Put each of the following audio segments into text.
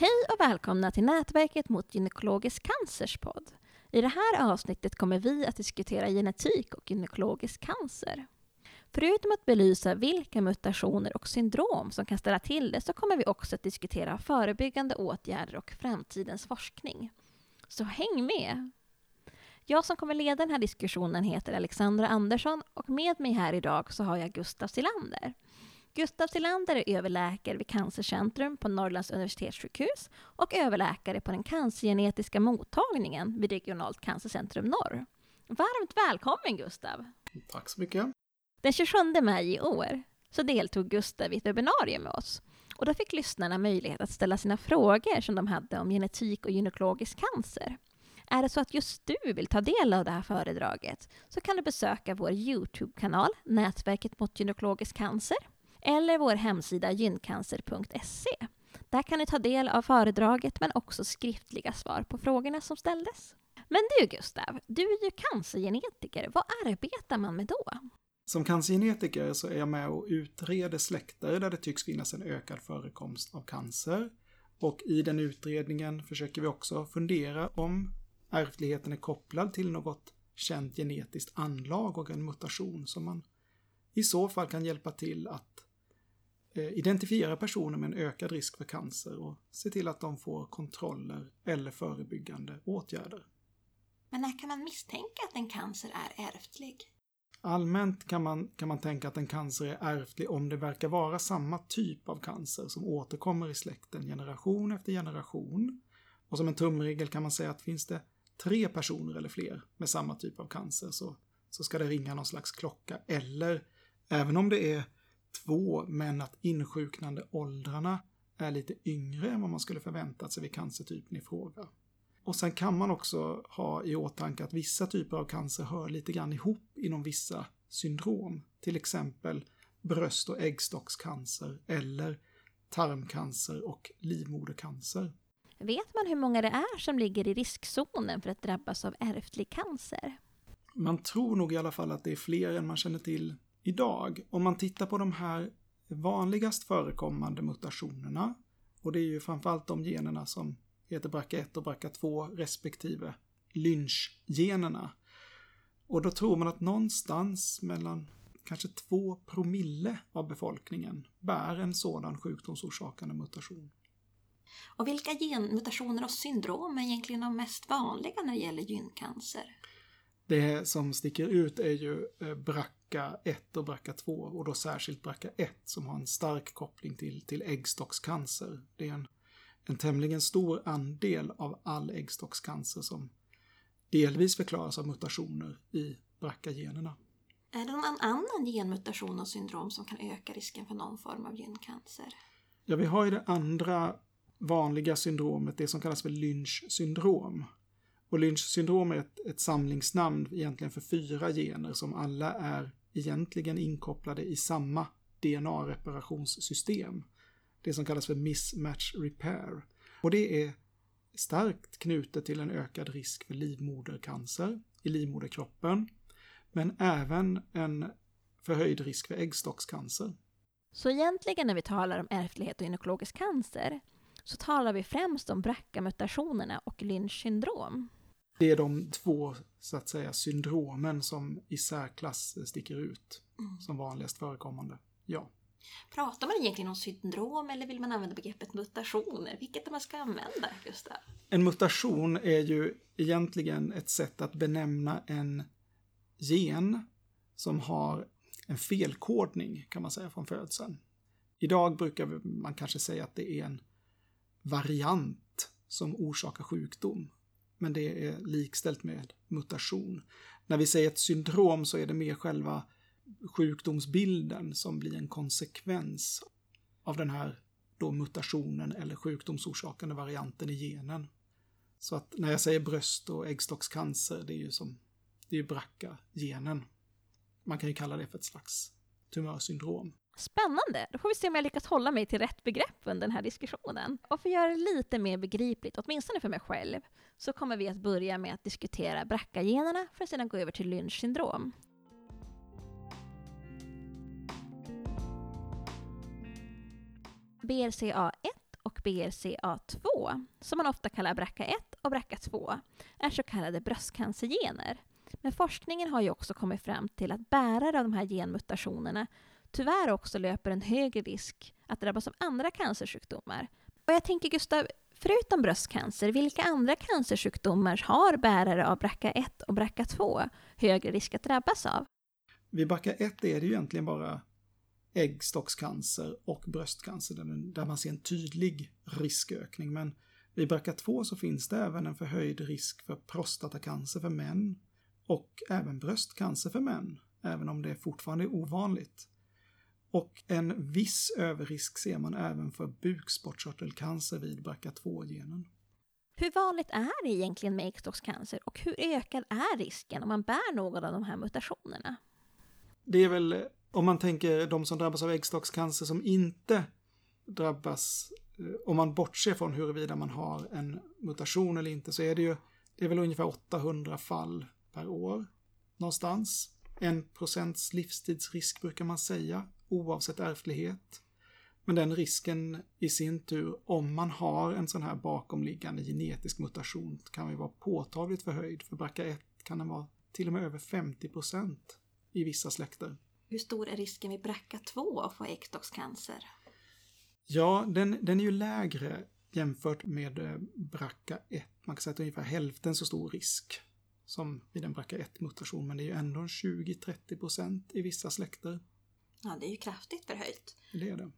Hej och välkomna till Nätverket mot gynekologisk cancers podd. I det här avsnittet kommer vi att diskutera genetik och gynekologisk cancer. Förutom att belysa vilka mutationer och syndrom som kan ställa till det så kommer vi också att diskutera förebyggande åtgärder och framtidens forskning. Så häng med! Jag som kommer leda den här diskussionen heter Alexandra Andersson och med mig här idag så har jag Gustav Silander. Gustav Silander är överläkare vid Cancercentrum på Norrlands universitetssjukhus och överläkare på den cancergenetiska mottagningen vid Regionalt cancercentrum Norr. Varmt välkommen Gustav! Tack så mycket! Den 27 maj i år så deltog Gustav i ett webbinarium med oss och då fick lyssnarna möjlighet att ställa sina frågor som de hade om genetik och gynekologisk cancer. Är det så att just du vill ta del av det här föredraget så kan du besöka vår Youtube-kanal Nätverket mot gynekologisk cancer eller vår hemsida gyncancer.se. Där kan ni ta del av föredraget men också skriftliga svar på frågorna som ställdes. Men du Gustav, du är ju cancergenetiker. Vad arbetar man med då? Som cancergenetiker så är jag med och utreder släkter där det tycks finnas en ökad förekomst av cancer. Och i den utredningen försöker vi också fundera om ärftligheten är kopplad till något känt genetiskt anlag och en mutation som man i så fall kan hjälpa till att identifiera personer med en ökad risk för cancer och se till att de får kontroller eller förebyggande åtgärder. Men när kan man misstänka att en cancer är ärftlig? Allmänt kan man, kan man tänka att en cancer är ärftlig om det verkar vara samma typ av cancer som återkommer i släkten generation efter generation. Och som en tumregel kan man säga att finns det tre personer eller fler med samma typ av cancer så, så ska det ringa någon slags klocka. Eller även om det är två men att insjuknande åldrarna är lite yngre än vad man skulle förväntat sig vid cancertypen i fråga. Och sen kan man också ha i åtanke att vissa typer av cancer hör lite grann ihop inom vissa syndrom. Till exempel bröst och äggstockscancer eller tarmcancer och livmodercancer. Vet man hur många det är som ligger i riskzonen för att drabbas av ärftlig cancer? Man tror nog i alla fall att det är fler än man känner till idag. Om man tittar på de här vanligast förekommande mutationerna, och det är ju framförallt de generna som heter BRCA1 och BRCA2 respektive lynchgenerna. Och då tror man att någonstans mellan kanske 2 promille av befolkningen bär en sådan sjukdomsorsakande mutation. Och vilka genmutationer och syndrom är egentligen de mest vanliga när det gäller gyncancer? Det som sticker ut är ju eh, BRCA1 och BRCA2 och då särskilt BRCA1 som har en stark koppling till, till äggstockscancer. Det är en, en tämligen stor andel av all äggstockscancer som delvis förklaras av mutationer i BRCA-generna. Är det någon annan genmutation och syndrom som kan öka risken för någon form av gyncancer? Ja, vi har ju det andra vanliga syndromet, det som kallas för Lynch syndrom. Och Lynch syndrom är ett, ett samlingsnamn egentligen för fyra gener som alla är egentligen inkopplade i samma DNA-reparationssystem. Det som kallas för mismatch repair. Och det är starkt knutet till en ökad risk för livmodercancer i livmoderkroppen. Men även en förhöjd risk för äggstockscancer. Så egentligen när vi talar om ärftlighet och gynekologisk cancer så talar vi främst om BRCA-mutationerna och Lynch syndrom. Det är de två, så att säga, syndromen som i särklass sticker ut mm. som vanligast förekommande. Ja. Pratar man egentligen om syndrom eller vill man använda begreppet mutationer? Vilket man ska använda, Gustav? En mutation är ju egentligen ett sätt att benämna en gen som har en felkodning, kan man säga, från födseln. Idag brukar man kanske säga att det är en variant som orsakar sjukdom. Men det är likställt med mutation. När vi säger ett syndrom så är det mer själva sjukdomsbilden som blir en konsekvens av den här då mutationen eller sjukdomsorsakande varianten i genen. Så att när jag säger bröst och äggstockscancer, det är ju som, det är BRCA-genen. Man kan ju kalla det för ett slags tumörsyndrom. Spännande! Då får vi se om jag lyckas hålla mig till rätt begrepp under den här diskussionen. Och för att göra det lite mer begripligt, åtminstone för mig själv, så kommer vi att börja med att diskutera BRCA-generna för att sedan gå över till Lynch syndrom. BRCA1 och BRCA2, som man ofta kallar BRCA1 och BRCA2, är så kallade bröstcancergener. Men forskningen har ju också kommit fram till att bärare av de här genmutationerna tyvärr också löper en högre risk att drabbas av andra cancersjukdomar. Och jag tänker Gustav, förutom bröstcancer, vilka andra cancersjukdomar har bärare av BRCA1 och BRCA2 högre risk att drabbas av? Vid BRCA1 är det ju egentligen bara äggstockscancer och bröstcancer där man ser en tydlig riskökning. Men vid BRCA2 så finns det även en förhöjd risk för prostatacancer för män och även bröstcancer för män, även om det fortfarande är ovanligt. Och en viss överrisk ser man även för bukspottkörtelcancer vid BRCA2-genen. Hur vanligt är det egentligen med äggstockscancer och hur ökad är risken om man bär någon av de här mutationerna? Det är väl, om man tänker de som drabbas av äggstockscancer som inte drabbas, eh, om man bortser från huruvida man har en mutation eller inte, så är det ju, det är väl ungefär 800 fall per år någonstans. En procents livstidsrisk brukar man säga, oavsett ärftlighet. Men den risken i sin tur, om man har en sån här bakomliggande genetisk mutation, kan ju vara påtagligt förhöjd. För BRCA1 kan den vara till och med över 50 procent i vissa släkter. Hur stor är risken vid BRCA2 att få äggstockscancer? Ja, den, den är ju lägre jämfört med eh, BRCA1. Man kan säga att det är ungefär hälften så stor risk som vid en BRCA1-mutation, men det är ju ändå 20-30 procent i vissa släkter. Ja, det är ju kraftigt förhöjt. Det är det.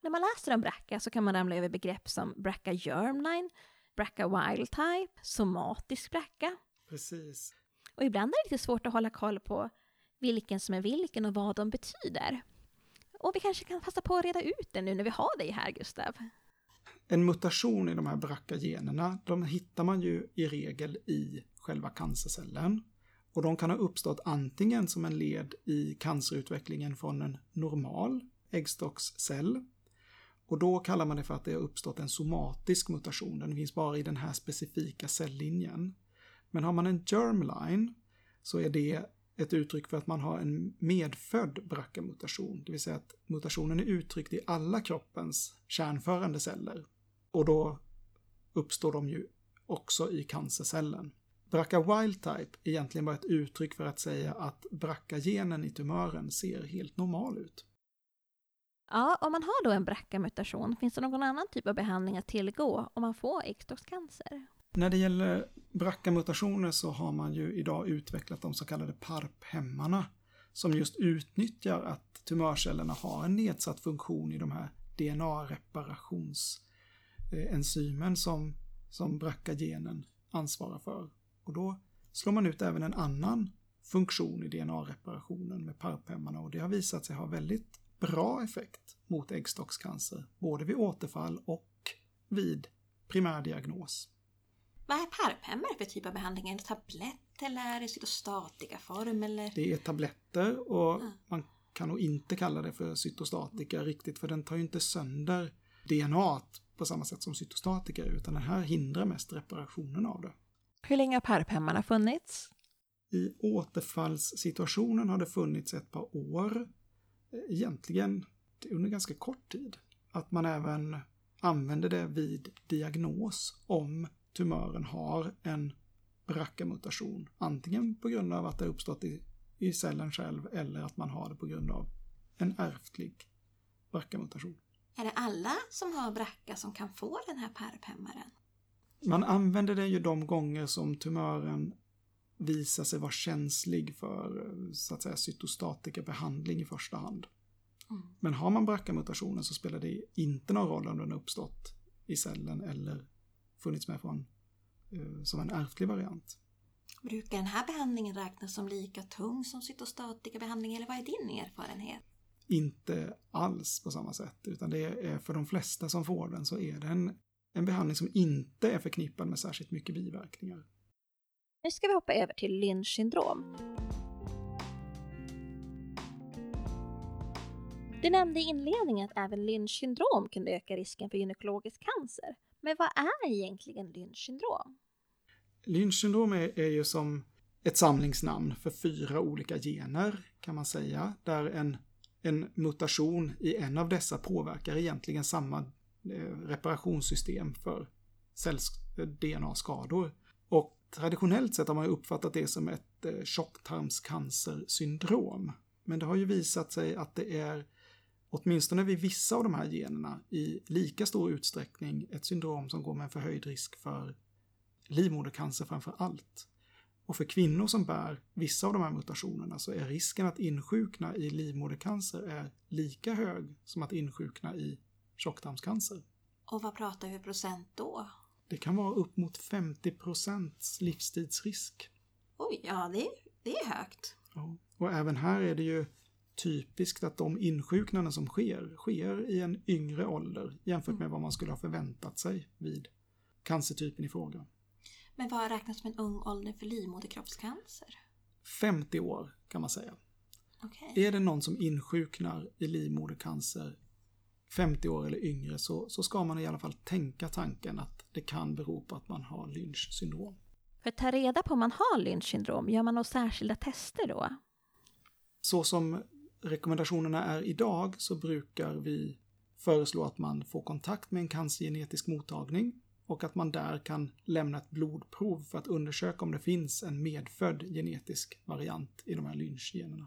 När man läser om BRCA så kan man ramla över begrepp som BRCA germline, BRCA wild type, somatisk BRCA. Precis. Och ibland är det lite svårt att hålla koll på vilken som är vilken och vad de betyder. Och vi kanske kan passa på att reda ut det nu när vi har dig här, Gustav. En mutation i de här BRCA-generna, de hittar man ju i regel i själva cancercellen. Och de kan ha uppstått antingen som en led i cancerutvecklingen från en normal äggstockscell. Och då kallar man det för att det har uppstått en somatisk mutation. Den finns bara i den här specifika cellinjen. Men har man en germline så är det ett uttryck för att man har en medfödd BRCA-mutation, det vill säga att mutationen är uttryckt i alla kroppens kärnförande celler. Och då uppstår de ju också i cancercellen. BRCA wild type är egentligen bara ett uttryck för att säga att BRCA-genen i tumören ser helt normal ut. Ja, om man har då en BRCA-mutation, finns det någon annan typ av behandling att tillgå om man får äggstockscancer? När det gäller BRCA-mutationer så har man ju idag utvecklat de så kallade PARP-hämmarna som just utnyttjar att tumörcellerna har en nedsatt funktion i de här DNA-reparationsenzymen som, som BRCA-genen ansvarar för. Och då slår man ut även en annan funktion i DNA-reparationen med PARP-hämmarna och det har visat sig ha väldigt bra effekt mot äggstockscancer, både vid återfall och vid primärdiagnos. Vad är PARP-hämmare för typ av behandling? Är det tablett eller är det cytostatikaform? Eller? Det är tabletter och mm. man kan nog inte kalla det för cytostatika riktigt för den tar ju inte sönder DNA på samma sätt som cytostatika utan den här hindrar mest reparationen av det. Hur länge har PARP-hämmarna funnits? I återfallssituationen har det funnits ett par år. Egentligen under ganska kort tid. Att man även använder det vid diagnos om tumören har en BRCA-mutation. Antingen på grund av att det uppstått i, i cellen själv eller att man har det på grund av en ärftlig BRCA-mutation. Är det alla som har BRCA som kan få den här PARP-hämmaren? Man använder den ju de gånger som tumören visar sig vara känslig för så att säga cytostatika behandling i första hand. Mm. Men har man BRCA-mutationen så spelar det inte någon roll om den har uppstått i cellen eller funnits med från, eh, som en ärftlig variant. Brukar den här behandlingen räknas som lika tung som cytostatika behandling eller vad är din erfarenhet? Inte alls på samma sätt, utan det är för de flesta som får den så är det en, behandling som inte är förknippad med särskilt mycket biverkningar. Nu ska vi hoppa över till Lynch syndrom. Du nämnde i inledningen att även Lynch syndrom kunde öka risken för gynekologisk cancer. Men vad är egentligen Lynch syndrom? Lynch syndrom är, är ju som ett samlingsnamn för fyra olika gener kan man säga, där en, en mutation i en av dessa påverkar egentligen samma Eh, reparationssystem för cells-DNA-skador. Eh, Och traditionellt sett har man uppfattat det som ett eh, tjocktarmscancersyndrom. Men det har ju visat sig att det är åtminstone vid vissa av de här generna i lika stor utsträckning ett syndrom som går med en förhöjd risk för livmodercancer framför allt. Och för kvinnor som bär vissa av de här mutationerna så är risken att insjukna i livmodercancer är lika hög som att insjukna i tjocktarmscancer. Och vad pratar vi procent då? Det kan vara upp mot 50 procents livstidsrisk. Oj, ja det, det är högt. Ja. Och även här är det ju typiskt att de insjuknanden som sker, sker i en yngre ålder jämfört med vad man skulle ha förväntat sig vid cancertypen i fråga. Men vad räknas som en ung ålder för livmoderkroppscancer? 50 år kan man säga. Okay. Är det någon som insjuknar i livmodercancer 50 år eller yngre så, så ska man i alla fall tänka tanken att det kan bero på att man har Lynch syndrom. För att ta reda på om man har Lynch syndrom, gör man några särskilda tester då? Så som rekommendationerna är idag så brukar vi föreslå att man får kontakt med en cancergenetisk mottagning och att man där kan lämna ett blodprov för att undersöka om det finns en medfödd genetisk variant i de här lynchgenerna.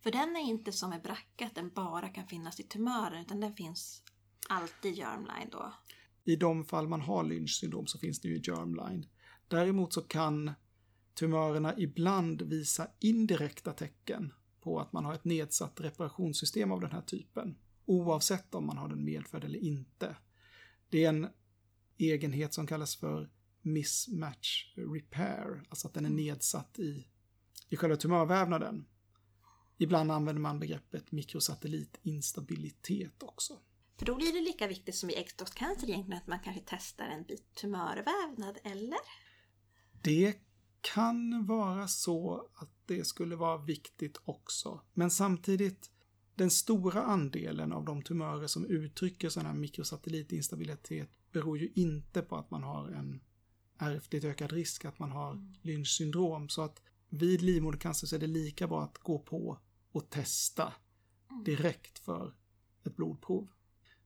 För den är inte som med bracka, att den bara kan finnas i tumören, utan den finns alltid i germline då? I de fall man har Lynch syndrom så finns det ju i germline. Däremot så kan tumörerna ibland visa indirekta tecken på att man har ett nedsatt reparationssystem av den här typen, oavsett om man har den medfödd eller inte. Det är en egenhet som kallas för mismatch repair, alltså att den är nedsatt i, i själva tumörvävnaden. Ibland använder man begreppet mikrosatellitinstabilitet också. För då blir det lika viktigt som i äggstockscancer egentligen att man kanske testar en bit tumörvävnad, eller? Det kan vara så att det skulle vara viktigt också. Men samtidigt, den stora andelen av de tumörer som uttrycker sån här mikrosatellitinstabilitet beror ju inte på att man har en ärftligt ökad risk att man har mm. Lynch syndrom. Så att vid livmodercancer så är det lika bra att gå på och testa mm. direkt för ett blodprov.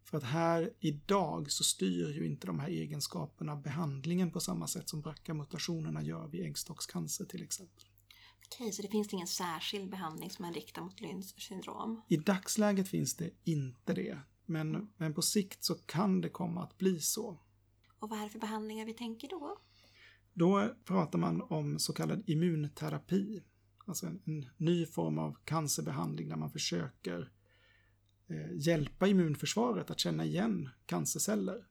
För att här idag så styr ju inte de här egenskaperna behandlingen på samma sätt som BRCA-mutationerna gör vid äggstockscancer till exempel. Okej, så det finns ingen särskild behandling som man riktar mot Lynch syndrom? I dagsläget finns det inte det. Men, men på sikt så kan det komma att bli så. Och vad är det för behandlingar vi tänker då? Då pratar man om så kallad immunterapi. Alltså en, en ny form av cancerbehandling där man försöker eh, hjälpa immunförsvaret att känna igen cancerceller.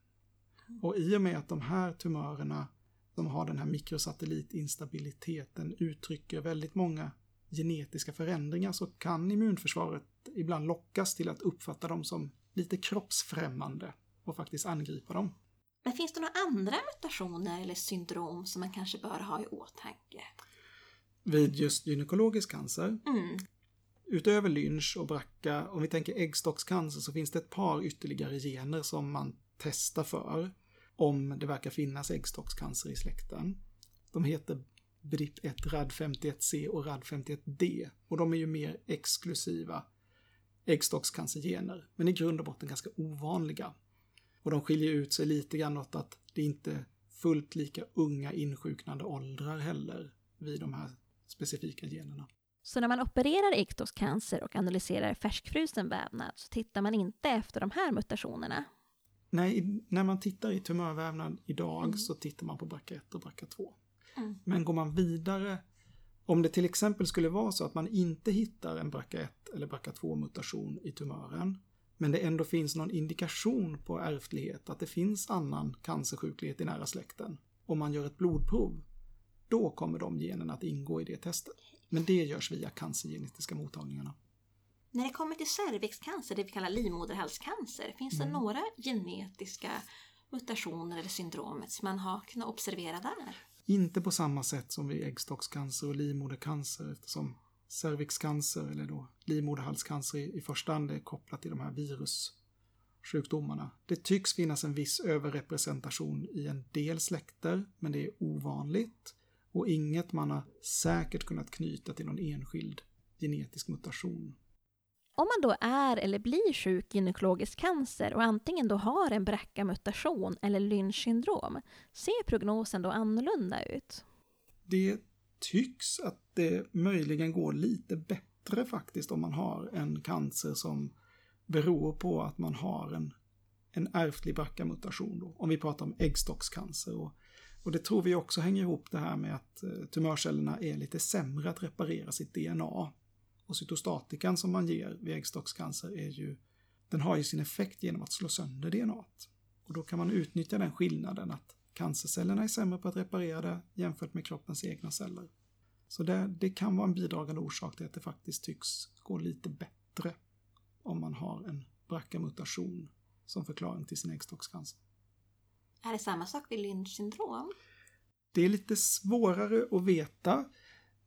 Och i och med att de här tumörerna de har den här mikrosatellitinstabiliteten uttrycker väldigt många genetiska förändringar så kan immunförsvaret ibland lockas till att uppfatta dem som lite kroppsfrämmande och faktiskt angripa dem. Men finns det några andra mutationer eller syndrom som man kanske bör ha i åtanke? Vid just gynekologisk cancer? Mm. Utöver lynch och bracka, om vi tänker äggstockscancer så finns det ett par ytterligare gener som man testar för om det verkar finnas äggstockscancer i släkten. De heter BRIP1 RAD51C och RAD51D och de är ju mer exklusiva äggstockscancergener, men i grund och botten ganska ovanliga. Och de skiljer ut sig lite grann åt att det inte är fullt lika unga insjuknande åldrar heller vid de här specifika generna. Så när man opererar äggstockscancer och analyserar färskfrusen vävnad så tittar man inte efter de här mutationerna? Nej, när man tittar i tumörvävnad idag mm. så tittar man på BRCA1 och BRCA2. Mm. Men går man vidare om det till exempel skulle vara så att man inte hittar en BRCA1 eller BRCA2 mutation i tumören, men det ändå finns någon indikation på ärftlighet, att det finns annan cancersjuklighet i nära släkten, om man gör ett blodprov, då kommer de generna att ingå i det testet. Men det görs via cancergenetiska mottagningarna. När det kommer till cervixcancer, det vi kallar livmoderhalscancer, finns det mm. några genetiska mutationer eller syndrom som man har kunnat observera där? Inte på samma sätt som vid äggstockscancer och livmodercancer eftersom cervixcancer eller då livmoderhalscancer i, i första hand är kopplat till de här virussjukdomarna. Det tycks finnas en viss överrepresentation i en del släkter, men det är ovanligt och inget man har säkert kunnat knyta till någon enskild genetisk mutation. Om man då är eller blir sjuk i gynekologisk cancer och antingen då har en BRCA-mutation eller Lynch syndrom, ser prognosen då annorlunda ut? Det tycks att det möjligen går lite bättre faktiskt om man har en cancer som beror på att man har en, en ärftlig BRCA-mutation. Om vi pratar om äggstockscancer. Och, och det tror vi också hänger ihop det här med att eh, tumörcellerna är lite sämre att reparera sitt DNA. Och cytostatikan som man ger vid äggstockscancer är ju, den har ju sin effekt genom att slå sönder DNA. Och då kan man utnyttja den skillnaden att cancercellerna är sämre på att reparera det jämfört med kroppens egna celler. Så det, det kan vara en bidragande orsak till att det faktiskt tycks gå lite bättre om man har en BRCA-mutation som förklaring till sin äggstockscancer. Är det samma sak vid Lynch syndrom? Det är lite svårare att veta,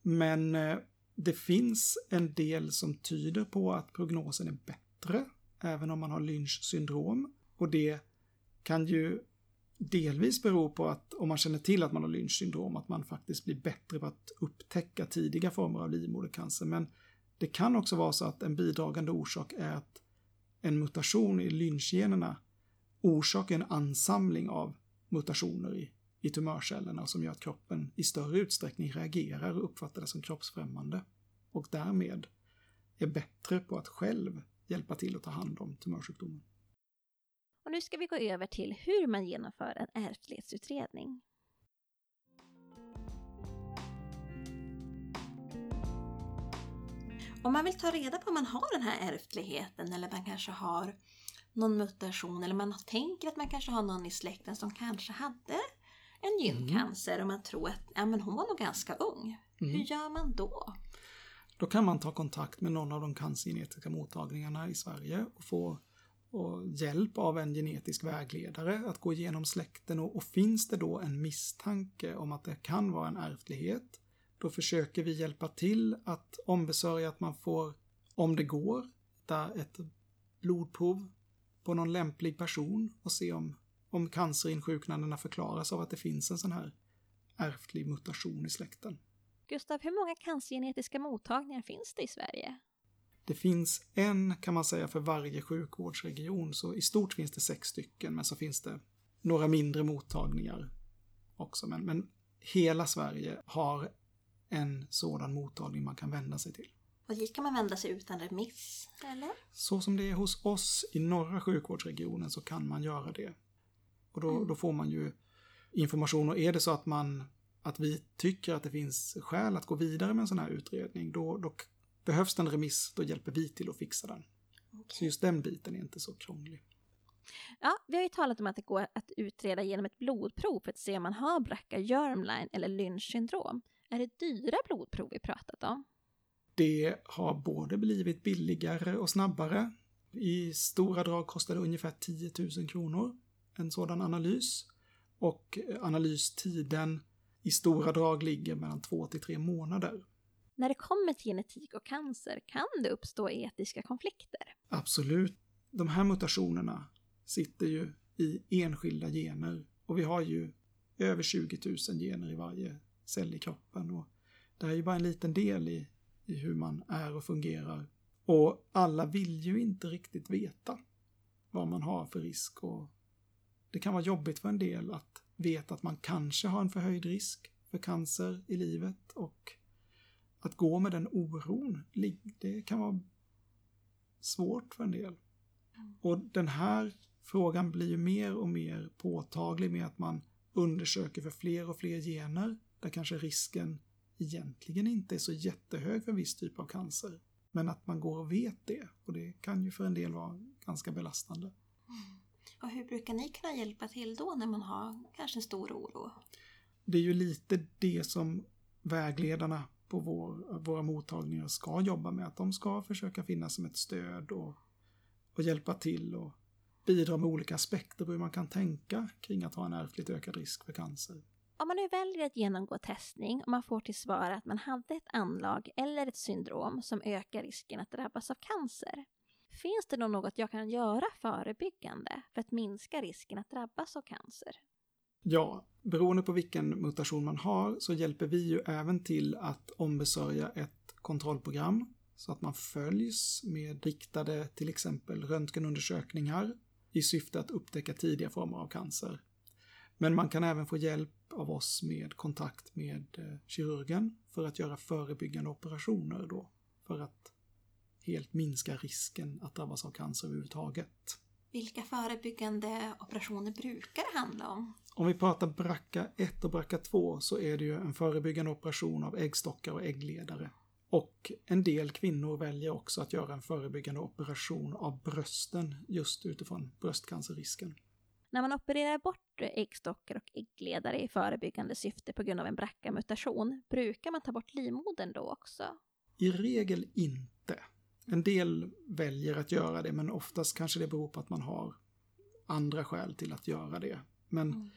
men eh, det finns en del som tyder på att prognosen är bättre, även om man har Lynch syndrom. Och det kan ju delvis bero på att om man känner till att man har Lynch syndrom, att man faktiskt blir bättre på att upptäcka tidiga former av livmodercancer. Men det kan också vara så att en bidragande orsak är att en mutation i lynchgenerna orsakar en ansamling av mutationer i, i tumörcellerna som gör att kroppen i större utsträckning reagerar och uppfattar det som kroppsfrämmande och därmed är bättre på att själv hjälpa till att ta hand om tumörsjukdomen. Och nu ska vi gå över till hur man genomför en ärftlighetsutredning. Om man vill ta reda på om man har den här ärftligheten eller man kanske har någon mutation eller man tänker att man kanske har någon i släkten som kanske hade en gyncancer mm. och man tror att ja, men hon var nog ganska ung. Mm. Hur gör man då? Då kan man ta kontakt med någon av de cancergenetiska mottagningarna i Sverige och få och hjälp av en genetisk vägledare att gå igenom släkten och, och finns det då en misstanke om att det kan vara en ärftlighet då försöker vi hjälpa till att ombesörja att man får, om det går, ett blodprov på någon lämplig person och se om, om cancerinsjuknandena förklaras av att det finns en sån här ärftlig mutation i släkten. Gustav, hur många cancergenetiska mottagningar finns det i Sverige? Det finns en, kan man säga, för varje sjukvårdsregion. Så i stort finns det sex stycken, men så finns det några mindre mottagningar också. Men, men hela Sverige har en sådan mottagning man kan vända sig till. Och dit kan man vända sig utan remiss, eller? Så som det är hos oss i norra sjukvårdsregionen så kan man göra det. Och då, mm. då får man ju information och är det så att man att vi tycker att det finns skäl att gå vidare med en sån här utredning, då, då behövs det en remiss, då hjälper vi till att fixa den. Okay. Så just den biten är inte så krånglig. Ja, vi har ju talat om att det går att utreda genom ett blodprov för att se om man har BRCA, germline eller Lynch syndrom. Är det dyra blodprov vi pratat om? Det har både blivit billigare och snabbare. I stora drag kostar det ungefär 10 000 kronor en sådan analys. Och analystiden i stora drag ligger mellan två till tre månader. När det kommer till genetik och cancer kan det uppstå etiska konflikter. Absolut. De här mutationerna sitter ju i enskilda gener och vi har ju över 20 000 gener i varje cell i kroppen. Och det här är ju bara en liten del i, i hur man är och fungerar. Och alla vill ju inte riktigt veta vad man har för risk och det kan vara jobbigt för en del att veta att man kanske har en förhöjd risk för cancer i livet och att gå med den oron, det kan vara svårt för en del. Och den här frågan blir ju mer och mer påtaglig med att man undersöker för fler och fler gener där kanske risken egentligen inte är så jättehög för en viss typ av cancer. Men att man går och vet det och det kan ju för en del vara ganska belastande. Mm. Och hur brukar ni kunna hjälpa till då när man har kanske en stor oro? Det är ju lite det som vägledarna på vår, våra mottagningar ska jobba med. Att de ska försöka finnas som ett stöd och, och hjälpa till och bidra med olika aspekter på hur man kan tänka kring att ha en ärftligt ökad risk för cancer. Om man nu väljer att genomgå testning och man får till svar att man hade ett anlag eller ett syndrom som ökar risken att drabbas av cancer, Finns det då något jag kan göra förebyggande för att minska risken att drabbas av cancer? Ja, beroende på vilken mutation man har så hjälper vi ju även till att ombesörja ett kontrollprogram så att man följs med riktade till exempel röntgenundersökningar i syfte att upptäcka tidiga former av cancer. Men man kan även få hjälp av oss med kontakt med eh, kirurgen för att göra förebyggande operationer då, för att helt minska risken att drabbas av cancer överhuvudtaget. Vilka förebyggande operationer brukar det handla om? Om vi pratar bracka 1 och bracka 2 så är det ju en förebyggande operation av äggstockar och äggledare. Och en del kvinnor väljer också att göra en förebyggande operation av brösten just utifrån bröstcancerrisken. När man opererar bort äggstockar och äggledare i förebyggande syfte på grund av en BRCA-mutation, brukar man ta bort livmodern då också? I regel inte. En del väljer att göra det, men oftast kanske det beror på att man har andra skäl till att göra det. Men mm.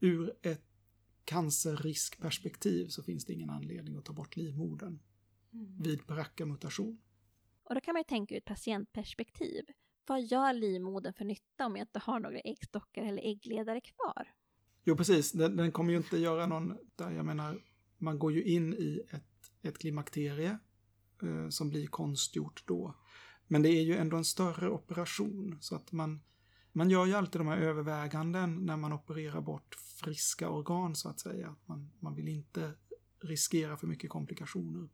ur ett cancerriskperspektiv så finns det ingen anledning att ta bort livmodern mm. vid BRCA-mutation. Och då kan man ju tänka ur ett patientperspektiv. Vad gör livmodern för nytta om jag inte har några äggstockar eller äggledare kvar? Jo, precis. Den, den kommer ju inte göra någon... Jag menar, man går ju in i ett, ett klimakterie eh, som blir konstgjort då. Men det är ju ändå en större operation så att man, man gör ju alltid de här överväganden när man opererar bort friska organ så att säga. Man, man vill inte riskera för mycket komplikationer.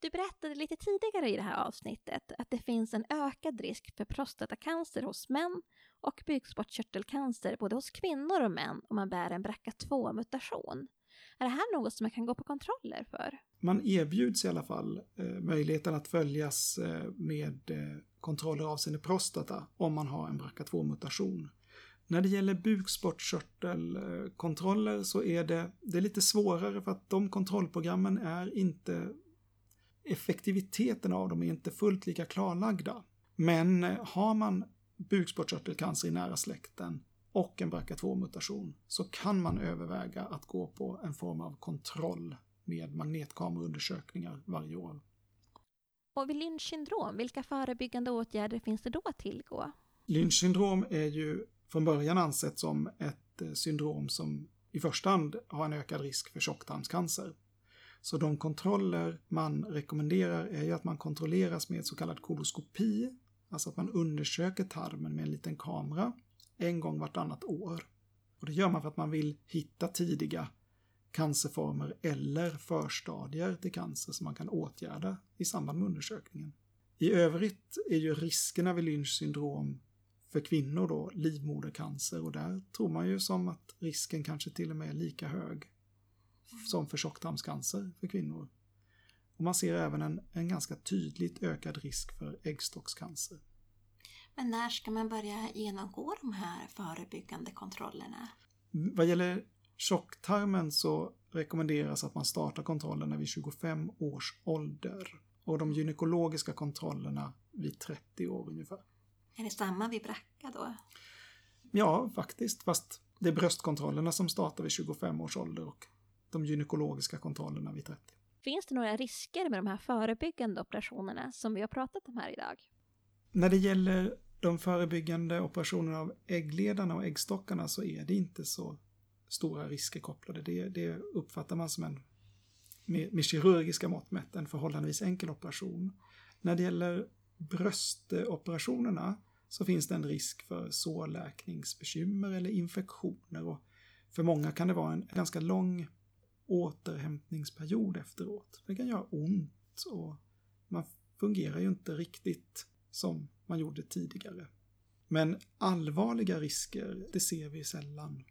Du berättade lite tidigare i det här avsnittet att det finns en ökad risk för prostatacancer hos män och bukspottkörtelcancer både hos kvinnor och män om man bär en BRCA2-mutation. Är det här något som man kan gå på kontroller för? Man erbjuds i alla fall eh, möjligheten att följas eh, med eh, kontroller avseende prostata om man har en BRCA2-mutation. När det gäller bukspottkörtelkontroller så är det, det är lite svårare för att de kontrollprogrammen är inte effektiviteten av dem är inte fullt lika klarlagda. Men eh, har man bukspottkörtelcancer i nära släkten och en BRCA2-mutation så kan man överväga att gå på en form av kontroll med magnetkameraundersökningar varje år. Och vid Lynch syndrom, vilka förebyggande åtgärder finns det då att tillgå? Lynch syndrom är ju från början ansett som ett eh, syndrom som i första hand har en ökad risk för tjocktarmscancer. Så de kontroller man rekommenderar är ju att man kontrolleras med så kallad koloskopi, alltså att man undersöker tarmen med en liten kamera en gång vartannat år. Och det gör man för att man vill hitta tidiga cancerformer eller förstadier till cancer som man kan åtgärda i samband med undersökningen. I övrigt är ju riskerna vid Lynch syndrom för kvinnor då livmodercancer och där tror man ju som att risken kanske till och med är lika hög som för tjocktarmscancer för kvinnor. Och man ser även en, en ganska tydligt ökad risk för äggstockscancer. Men när ska man börja genomgå de här förebyggande kontrollerna? Vad gäller tjocktarmen så rekommenderas att man startar kontrollerna vid 25 års ålder och de gynekologiska kontrollerna vid 30 år ungefär. Är det samma vid bracka då? Ja, faktiskt, fast det är bröstkontrollerna som startar vid 25 års ålder och de gynekologiska kontrollerna vid 30. Finns det några risker med de här förebyggande operationerna som vi har pratat om här idag? När det gäller de förebyggande operationerna av äggledarna och äggstockarna så är det inte så stora risker kopplade. Det, det uppfattar man som en med, med kirurgiska mått mätt en förhållandevis enkel operation. När det gäller bröstoperationerna så finns det en risk för sårläkningsbekymmer eller infektioner och för många kan det vara en ganska lång återhämtningsperiod efteråt. Det kan göra ont och man fungerar ju inte riktigt som man gjorde tidigare. Men allvarliga risker, det ser vi sällan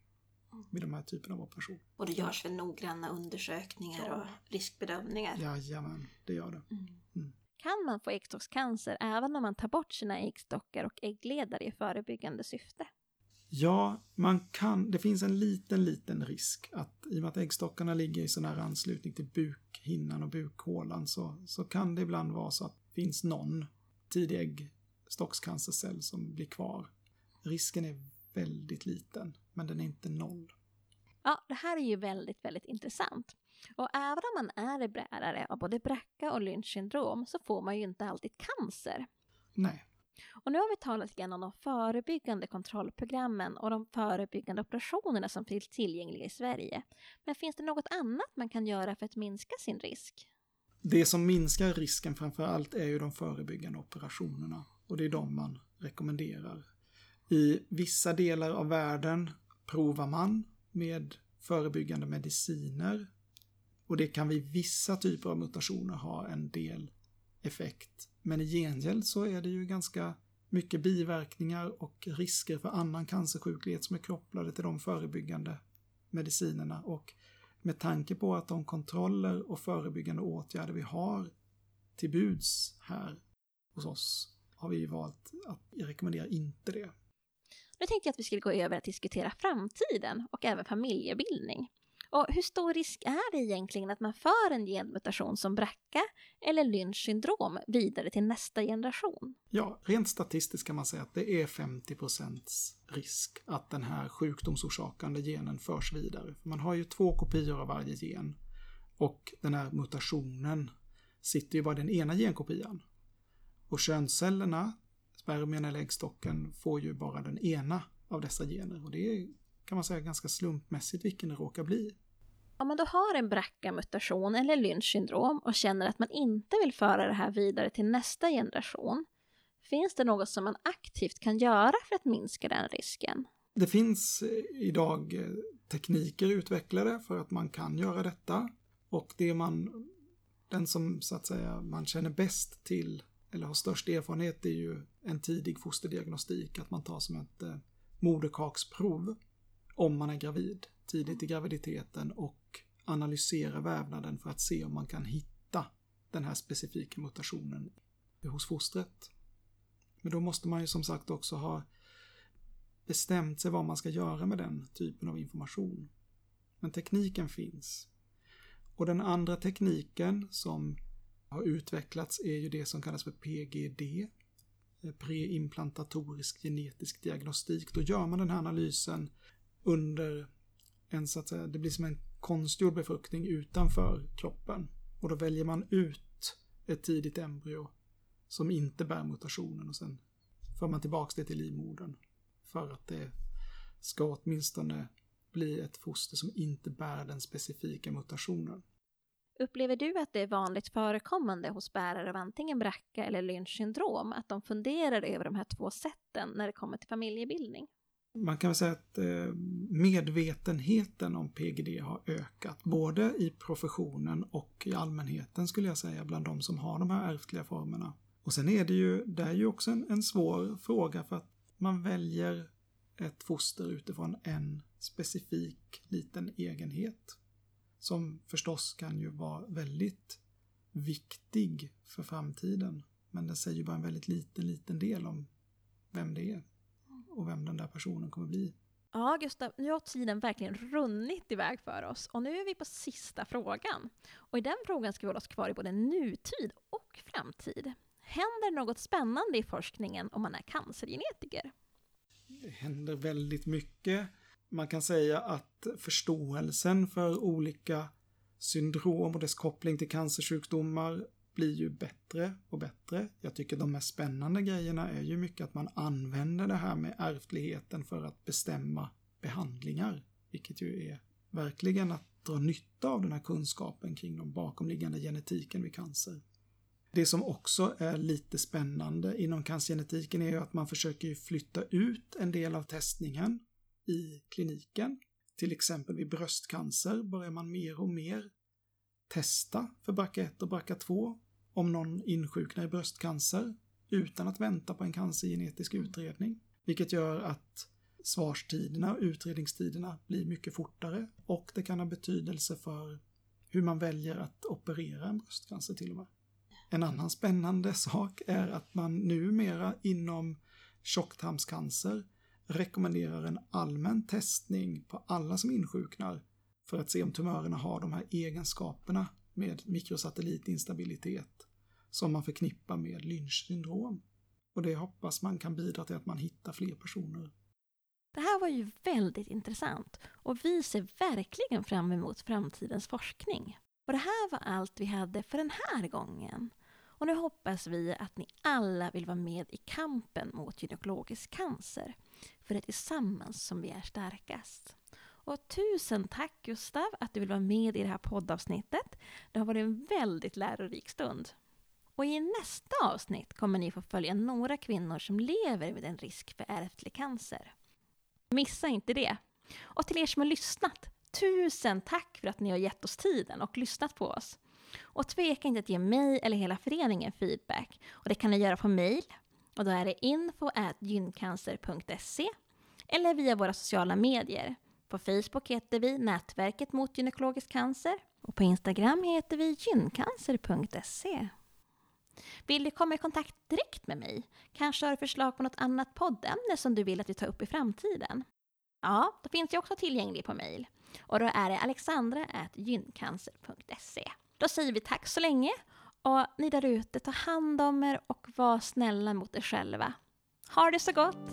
vid de här typen av operationer. Och det görs väl noggranna undersökningar ja. och riskbedömningar? Jajamän, det gör det. Mm. Mm. Kan man få äggstockscancer även om man tar bort sina äggstockar och äggledare i förebyggande syfte? Ja, man kan, det finns en liten, liten risk att i och med att äggstockarna ligger i sån här anslutning till bukhinnan och bukhålan så, så kan det ibland vara så att det finns någon tidig äggstockscancercell som blir kvar. Risken är väldigt liten, men den är inte noll. Ja, det här är ju väldigt, väldigt intressant. Och även om man är bärare av både BRCA och Lynch syndrom så får man ju inte alltid cancer. Nej. Och nu har vi talat lite om de förebyggande kontrollprogrammen och de förebyggande operationerna som finns tillgängliga i Sverige. Men finns det något annat man kan göra för att minska sin risk? Det som minskar risken framför allt är ju de förebyggande operationerna och det är de man rekommenderar. I vissa delar av världen provar man med förebyggande mediciner och det kan vid vissa typer av mutationer ha en del effekt. Men i gengäld så är det ju ganska mycket biverkningar och risker för annan cancersjuklighet som är kopplade till de förebyggande medicinerna och med tanke på att de kontroller och förebyggande åtgärder vi har till buds här hos oss har vi valt att rekommendera inte det. Nu tänkte jag att vi skulle gå över till att diskutera framtiden och även familjebildning. Och hur stor risk är det egentligen att man för en genmutation som BRCA eller Lynch syndrom vidare till nästa generation? Ja, rent statistiskt kan man säga att det är 50% risk att den här sjukdomsorsakande genen förs vidare. Man har ju två kopior av varje gen och den här mutationen sitter ju bara i den ena genkopian. Och könscellerna, spermien eller äggstocken, får ju bara den ena av dessa gener och det är kan man säga ganska slumpmässigt vilken det råkar bli. Om man då har en BRCA-mutation eller Lynch syndrom och känner att man inte vill föra det här vidare till nästa generation, finns det något som man aktivt kan göra för att minska den risken? Det finns eh, idag eh, tekniker utvecklade för att man kan göra detta och det man, den som så att säga man känner bäst till eller har störst erfarenhet är ju en tidig fosterdiagnostik, att man tar som ett eh, moderkaksprov om man är gravid tidigt i graviditeten och analysera vävnaden för att se om man kan hitta den här specifika mutationen hos fostret. Men då måste man ju som sagt också ha bestämt sig vad man ska göra med den typen av information. Men tekniken finns. Och den andra tekniken som har utvecklats är ju det som kallas för PGD, preimplantatorisk genetisk diagnostik. Då gör man den här analysen under en så att säga, det blir som en konstgjord befruktning utanför kroppen. Och då väljer man ut ett tidigt embryo som inte bär mutationen och sen för man tillbaka det till livmodern. För att det ska åtminstone bli ett foster som inte bär den specifika mutationen. Upplever du att det är vanligt förekommande hos bärare av antingen BRCA eller Lynch syndrom att de funderar över de här två sätten när det kommer till familjebildning? Man kan väl säga att eh, medvetenheten om PGD har ökat, både i professionen och i allmänheten skulle jag säga, bland de som har de här ärftliga formerna. Och sen är det ju, det är ju också en, en svår fråga för att man väljer ett foster utifrån en specifik liten egenhet. Som förstås kan ju vara väldigt viktig för framtiden. Men den säger ju bara en väldigt liten, liten del om vem det är och vem den där personen kommer bli. Ja, Gustav, nu har tiden verkligen runnit iväg för oss och nu är vi på sista frågan. Och i den frågan ska vi hålla oss kvar i både nutid och framtid. Händer något spännande i forskningen om man är cancergenetiker? Det händer väldigt mycket. Man kan säga att förståelsen för olika syndrom och dess koppling till cancersjukdomar blir ju bättre och bättre. Jag tycker de mest spännande grejerna är ju mycket att man använder det här med ärftligheten för att bestämma behandlingar, vilket ju är verkligen att dra nytta av den här kunskapen kring de bakomliggande genetiken vid cancer. Det som också är lite spännande inom cancergenetiken är ju att man försöker flytta ut en del av testningen i kliniken. Till exempel vid bröstcancer börjar man mer och mer testa för BRCA1 och BRCA2 om någon insjuknar i bröstcancer utan att vänta på en cancergenetisk utredning. Vilket gör att svarstiderna och utredningstiderna blir mycket fortare och det kan ha betydelse för hur man väljer att operera en bröstcancer till och med. En annan spännande sak är att man numera inom tjocktarmscancer rekommenderar en allmän testning på alla som insjuknar för att se om tumörerna har de här egenskaperna med mikrosatellitinstabilitet som man förknippar med Lynch syndrom. Och det hoppas man kan bidra till att man hittar fler personer. Det här var ju väldigt intressant och vi ser verkligen fram emot framtidens forskning. Och det här var allt vi hade för den här gången. Och nu hoppas vi att ni alla vill vara med i kampen mot gynekologisk cancer. För det är tillsammans som vi är starkast. Och tusen tack Gustav att du vill vara med i det här poddavsnittet. Det har varit en väldigt lärorik stund. Och i nästa avsnitt kommer ni få följa några kvinnor som lever med en risk för ärftlig cancer. Missa inte det! Och till er som har lyssnat, tusen tack för att ni har gett oss tiden och lyssnat på oss. Och tveka inte att ge mig eller hela föreningen feedback. Och det kan ni göra på mail. Och då är det info.gyncancer.se eller via våra sociala medier. På Facebook heter vi Nätverket mot gynekologisk cancer och på Instagram heter vi gyncancer.se. Vill du komma i kontakt direkt med mig? Kanske har du förslag på något annat poddämne som du vill att vi tar upp i framtiden? Ja, då finns jag också tillgänglig på mejl. Och då är det alexandra.gyncancer.se. Då säger vi tack så länge och ni där ute, ta hand om er och var snälla mot er själva. Ha det så gott!